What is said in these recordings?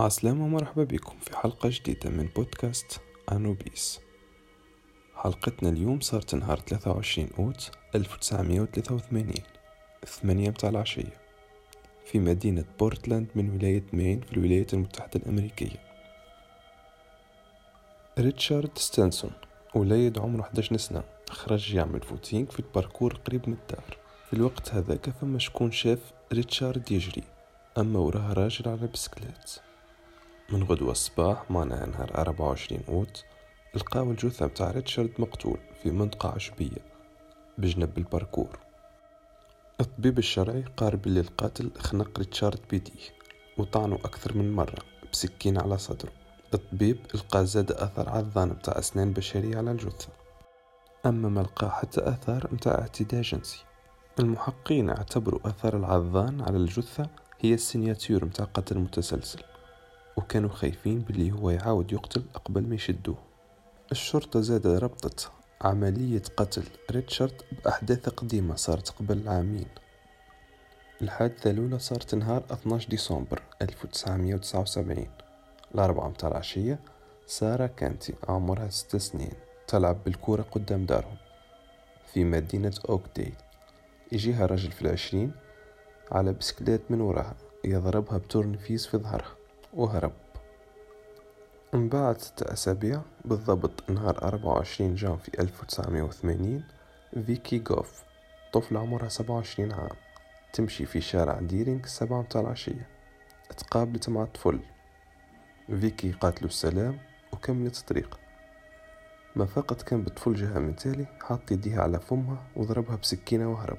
عسلامة ومرحبا بكم في حلقة جديدة من بودكاست أنوبيس. حلقتنا اليوم صارت نهار 23 أوت 1983 الثمانية متاع العشية في مدينة بورتلاند من ولاية مين في الولايات المتحدة الأمريكية. ريتشارد ستانسون وليد عمره 11 سنة خرج يعمل footing في ال parcours قريب من الدار. في الوقت هذاك فما شكون شاف ريتشارد يجري أما وراه راجل على بسكليت. من غدوة الصباح معناها نهار أربعة وعشرين أوت لقاو الجثة متاع ريتشارد مقتول في منطقة عشبية بجنب ال parcours. الطبيب الشرعي قال بلي القاتل خنق ريتشارد بيديه وطعنه أكثر من مرة بسكين على صدره. الطبيب لقى زاد أثر عضان متاع أسنان بشرية على الجثة. أما ما لقى حتى أثار متاع اعتداء جنسي. المحققين اعتبروا أثار العضان على الجثة هي السينياتور متاع قتل متسلسل. وكانوا خايفين باللي هو يعاود يقتل قبل ما يشدوه. الشرطة زاد ربطت عملية قتل ريتشارد بأحداث قديمة صارت قبل عامين. الحادثة الأولى صارت نهار 12 ديسمبر 1979 الأربعة متاع العشية سارة كانتي عمرها ست سنين تلعب بالكورة قدام دارهم في مدينة أوكديل. يجيها رجل في العشرين على بسكليت من وراها يضربها بتورنفيس في ظهرها. وهرب. من بعد ستة أسابيع بالضبط نهار أربعة وعشرين جانفي ألف وتسعمية وثمانين Vicki Goff طفلة عمرها سبعة وعشرين عام تمشي في شارع ديرينغ السبعة متاع العشية تقابلت مع طفل. فيكي قاتلو السلام وكملت الطريق ما فقط كان بالطفل جهة من تالي حط يديها على فمها وضربها بسكينة وهرب.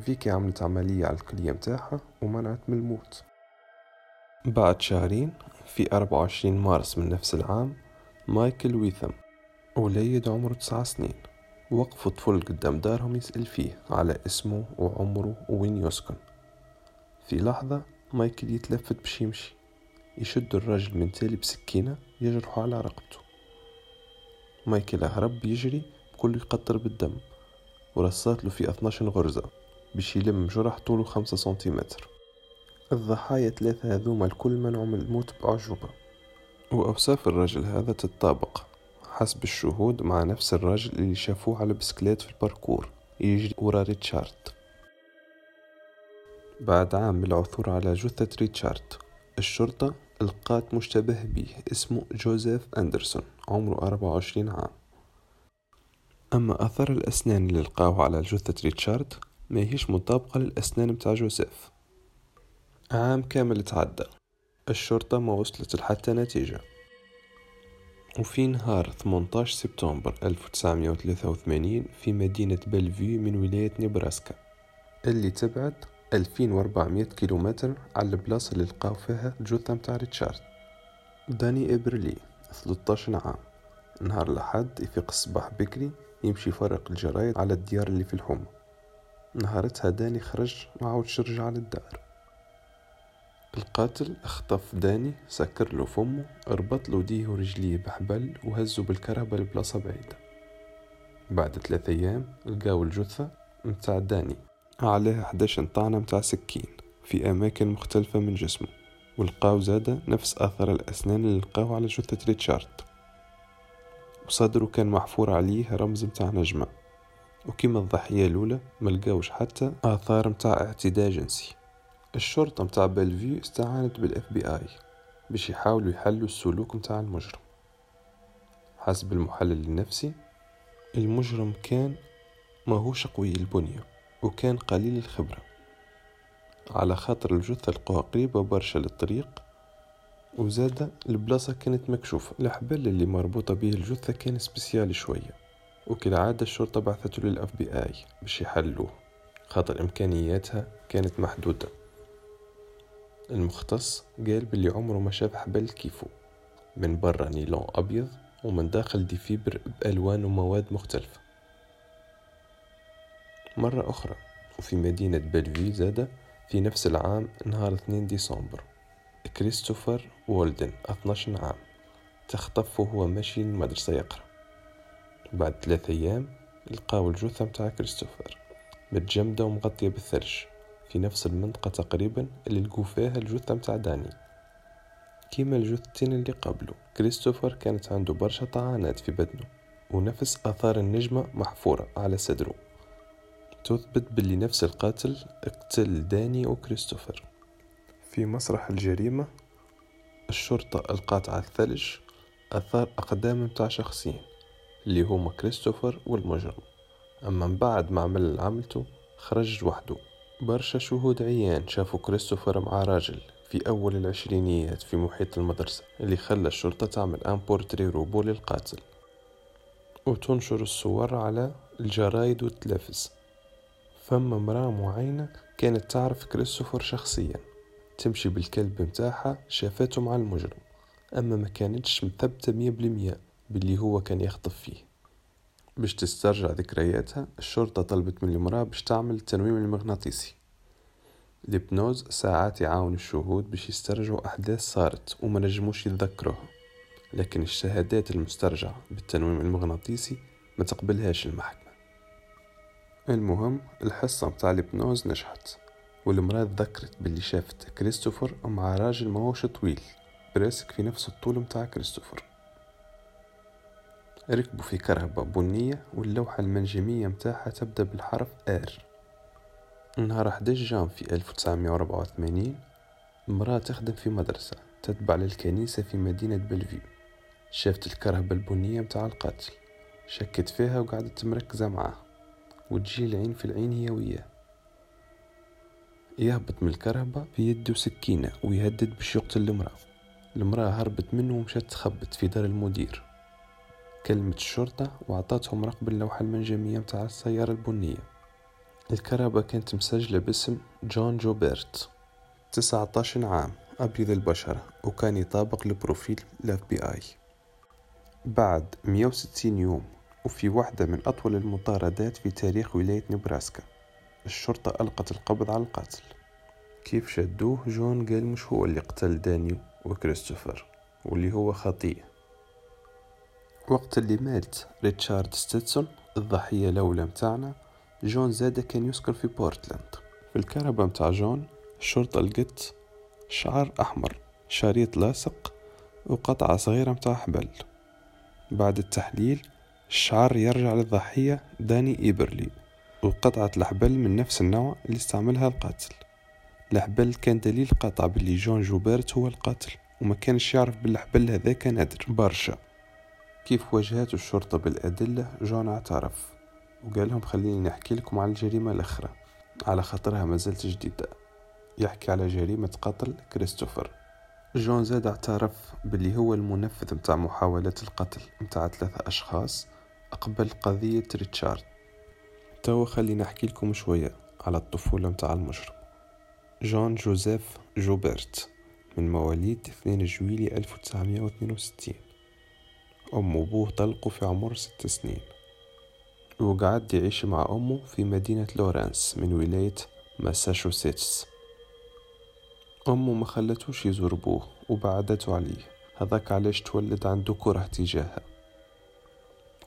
فيكي عملت عملية على الكلية متاعها ومنعت من الموت. بعد شهرين في 24 مارس من نفس العام مايكل ويثم وليد عمره تسعة سنين. وقفوا طفل قدام دارهم يسأل فيه على اسمه وعمره وين يسكن. في لحظة مايكل يتلفت باش يمشي. يشد الرجل من تالي بسكينة يجرحه على رقبته. مايكل هرب يجري بكل يقطر بالدم ورصات له في 12 غرزة باش يلم جرح طوله خمسة سنتيمتر. الضحايا ثلاثة هذوما الكل منعوا من الموت بأعجوبة. وأوصاف الرجل هذا تتطابق حسب الشهود مع نفس الرجل اللي شافوه على بسكليت في ال parcours يجري ورا ريتشارد. بعد عام من العثور على جثة ريتشارد الشرطة لقات مشتبه به اسمه جوزيف أندرسون عمره أربعة وعشرين عام. أما أثر الأسنان اللي لقاوه على جثة ريتشارد ما هيش مطابقة للأسنان متاع جوزيف. عام كامل تعدى. الشرطة ما وصلت لحتى نتيجة. وفي نهار 18 سبتمبر 1983 في مدينة بلفيو من ولاية نيبراسكا اللي تبعد 2400 كيلومتر على البلاصة اللي لقاو فيها الجثة متاع ريتشارد. داني إبرلي 13 عام. نهار الأحد يفيق الصباح بكري يمشي يفرق الجرايد على الديار اللي في الحومة نهارتها داني خرج ما عاودش رجع على الدار القاتل أخطف داني سكر له فمه ربط له ديه ورجليه بحبل وهزه بالكرهبة لبلاصة بعيدة. بعد ثلاثة أيام لقاو الجثة متاع داني عليها 11 طعنة متاع سكين في أماكن مختلفة من جسمه ولقاو زادة نفس أثر الأسنان اللي لقاو على جثة ريتشارد. وصدره كان محفور عليه رمز متاع نجمة. وكما الضحية الأولى ملقاوش حتى آثار متاع اعتداء جنسي. الشرطة متاع بلفيو استعانت بال FBI باش يحاولوا يحللوا السلوك متاع المجرم. حسب المحلل النفسي المجرم كان ماهوش قوي البنية وكان قليل الخبرة. على خاطر الجثة لقوها قريبة برشا للطريق وزادة البلاصة كانت مكشوفة. الحبل اللي مربوطة به الجثة كان spécial شوية وكالعادة الشرطة بعثته لل FBI باش يحللوه. خاطر إمكانياتها كانت محدودة. المختص قال بلي عمره ما شاف حبل كيفه من برا نيلون أبيض ومن داخل des fibres بألوان ومواد مختلفة. مرة أخرى وفي مدينة بلفيو زادة في نفس العام نهار 2 ديسمبر كريستوفر وولدن 12 عام تخطف وهو ماشي المدرسة يقرأ. بعد ثلاثة أيام لقاو الجثة متاع كريستوفر متجمدة ومغطية بالثلج. في نفس المنطقة تقريبا اللي لقوا فيها الجثة متاع داني. كيما الجثتين اللي قبله. كريستوفر كانت عنده برشا طعنات في بدنه ونفس آثار النجمة محفورة على صدره. تثبت باللي نفس القاتل اقتل داني وكريستوفر. في مسرح الجريمة الشرطة ألقات على الثلج أثار أقدام متاع شخصين اللي هما كريستوفر والمجرم. أما من بعد ما عمل عملته خرج وحده. برشا شهود عيان شافوا كريستوفر مع راجل في أول العشرينيات في محيط المدرسة اللي خلى الشرطة تعمل أن بورتري روبو للقاتل. وتنشر الصور على الجرايد والتلفز فما مرأة معينة كانت تعرف كريستوفر شخصيا. تمشي بالكلب متاعها شافته مع المجرم. أما ما كانتش مثبتة مية بالمية باللي هو كان يخطف فيه. باش تسترجع ذكرياتها الشرطة طلبت من المرأة باش تعمل التنويم المغناطيسي. الابنوز ساعات يعاون الشهود باش يسترجعوا أحداث صارت وما نجموش يتذكروها. لكن الشهادات المسترجعة بالتنويم المغناطيسي ما تقبلهاش المحكمة. المهم الحصة متاع الابنوز نجحت والمرأة تذكرت باللي شافت كريستوفر مع راجل ماهوش طويل براسك في نفس الطول متاع كريستوفر. ركبوا في كرهبة بنية واللوحة المنجمية متاعها تبدأ بالحرف R. نهار 11 جانفي 1984 امرأة تخدم في مدرسة تتبع للكنيسة في مدينة بلفيو. شافت الكرهبة البنية متاع القاتل. شكت فيها وقعدت مركزة معاه. وتجي العين في العين هي وياه. يهبط من الكرهبة بيده سكينة ويهدد باش يقتل المرأة. المرأة هربت منه ومشات تخبت في دار المدير. كلمت الشرطة وعطاتهم رقم اللوحة المنجمية متاع السيارة البنية. الكرهبة كانت مسجلة باسم جون جوبرت تسعة عشر عام أبيض البشرة وكان يطابق ل profil ال FBI بعد 160 يوم وفي واحدة من أطول المطاردات في تاريخ ولاية نبراسكا الشرطة ألقت القبض على القاتل كيف شدوه؟ جون قال مش هو اللي قتل داني وكريستوفر واللي هو خاطي وقت اللي مات ريتشارد ستيتسون الضحية الأولى متاعنا جون زادا كان يسكن في بورتلاند. في الكرهبة متاع جون الشرطة لقت شعر أحمر شريط لاصق وقطعة صغيرة متاع حبل. بعد التحليل الشعر يرجع للضحية داني إيبرلي وقطعة الحبل من نفس النوع اللي استعملها القاتل. الحبل كان دليل قاطع باللي جون جوبرت هو القاتل وما كانش يعرف بالحبل هذاك نادر برشا. كيف واجهت الشرطة بالأدلة؟ جون اعترف وقال لهم خليني نحكي لكم على الجريمة الأخرى. على خاطرها ما زلت جديدة. يحكي على جريمة قتل كريستوفر. جون زاد اعترف باللي هو المنفذ متاع محاولات القتل متاع ثلاثة أشخاص قبل قضية ريتشارد. توا خليني نحكي لكم شوية على الطفولة متاع المجرم. جون جوزيف جوبرت من مواليد 2 جويلي 1962 أمه وأبوه طلقوا في عمر ست سنين. وقعد يعيش مع أمه في مدينة لورانس من ولاية ماساتشوستس. أمه ما خلتوش يزور بوه وبعدته عليه. هذاك علاش تولد عنده كره تجاهها.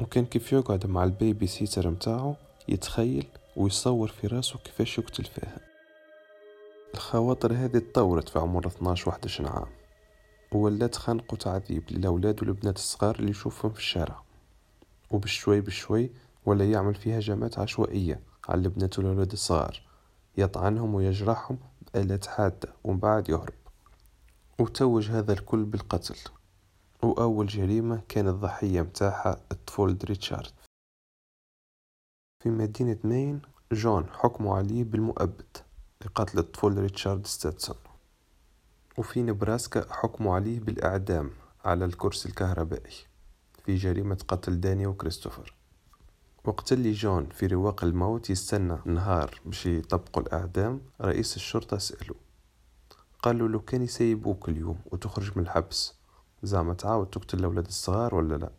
وكان كيف يقعد مع البيبي سيتر متاعه يتخيل ويصور في راسه كيفاش يقتل فيها. الخواطر هذه تطورت في عمر 12 11 عام. وولات خنق وتعذيب للأولاد والبنات الصغار اللي يشوفهم في الشارع. وبشوي بشوي ولا يعمل فيها هجمات عشوائية على البنات والولاد الصغار. يطعنهم ويجرحهم بآلات حادة ومن بعد يهرب. وتوج هذا الكل بالقتل. وأول جريمة كان الضحية متاعها الطفل ريتشارد. في مدينة مين جون حكموا عليه بالمؤبد لقتل الطفل ريتشارد ستاتسون. وفي نبراسكا حكموا عليه بالإعدام على الكرسي الكهربائي في جريمة قتل داني وكريستوفر وقت اللي جون في رواق الموت يستنى نهار باش يطبقوا الإعدام رئيس الشرطة سأله قالوا لو كان يسيبوك اليوم وتخرج من الحبس زعما تعاود تقتل الأولاد الصغار ولا لا؟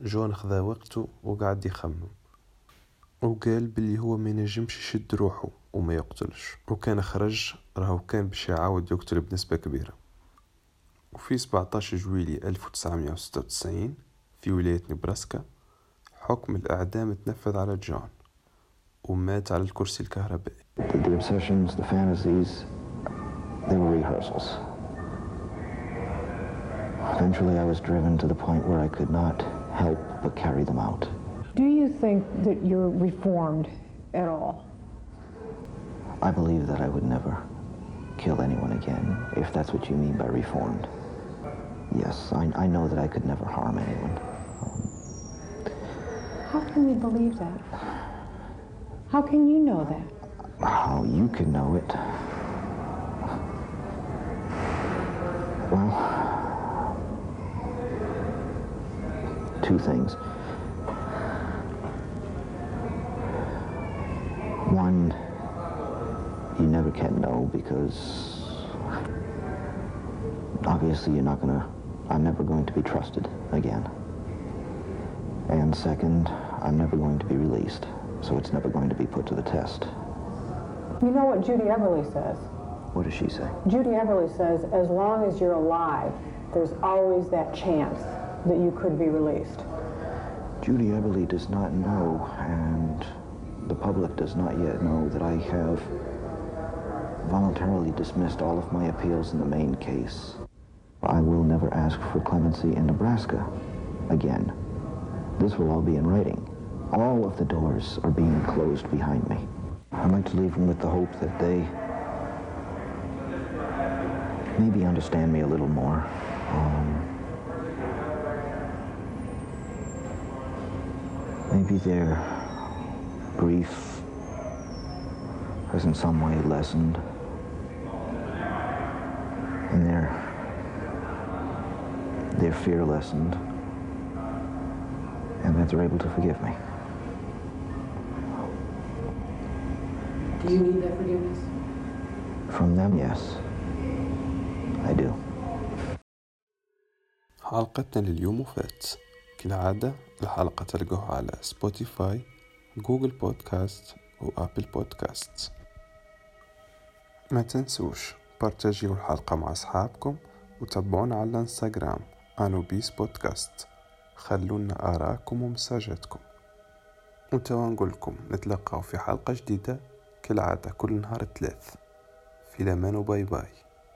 جون خذا وقته وقعد يخمم. وقال باللي هو ما ينجمش يشد روحه وما يقتلش وكان خرج راهو كان باش يعاود يقتل بنسبة كبيرة وفي 17 جويلي 1996 في ولاية نبراسكا حكم الإعدام تنفذ على جون ومات على الكرسي الكهربائي The obsessions, the fantasies, they were rehearsals. Eventually, I was driven to the point where I could not help but carry them out. Do you think that you're reformed at all? I believe that I would never kill anyone again, if that's what you mean by reformed. Yes, I, I know that I could never harm anyone. How can we believe that? How can you know that? How you can know it. Well, two things. One, you never can know because obviously you're not gonna, I'm never going to be trusted again. And second, I'm never going to be released, so it's never going to be put to the test. You know what Judy Everly says? What does she say? Judy Everly says, as long as you're alive, there's always that chance that you could be released. Judy Everly does not know, and the public does not yet know, that I have voluntarily dismissed all of my appeals in the main case. I will never ask for clemency in Nebraska again. This will all be in writing. All of the doors are being closed behind me. I'd like to leave them with the hope that they maybe understand me a little more. Um, maybe their grief has in some way lessened. And their their fear lessened. And that they're able to forgive me. Do you need that forgiveness? From them, yes. I do. حلقتنا لليوم وفات كالعادة الحلقة تلقوها على سبوتيفاي جوجل بودكاست وآبل بودكاست ما تنسوش بارتاجيو الحلقة مع أصحابكم وتابعونا على الانستغرام Anubis Podcast خلولنا آراءكم ومساجاتكم وتوا نقولكم نتلقاو في حلقة جديدة كالعادة كل نهار ثلاث في الأمان و bye bye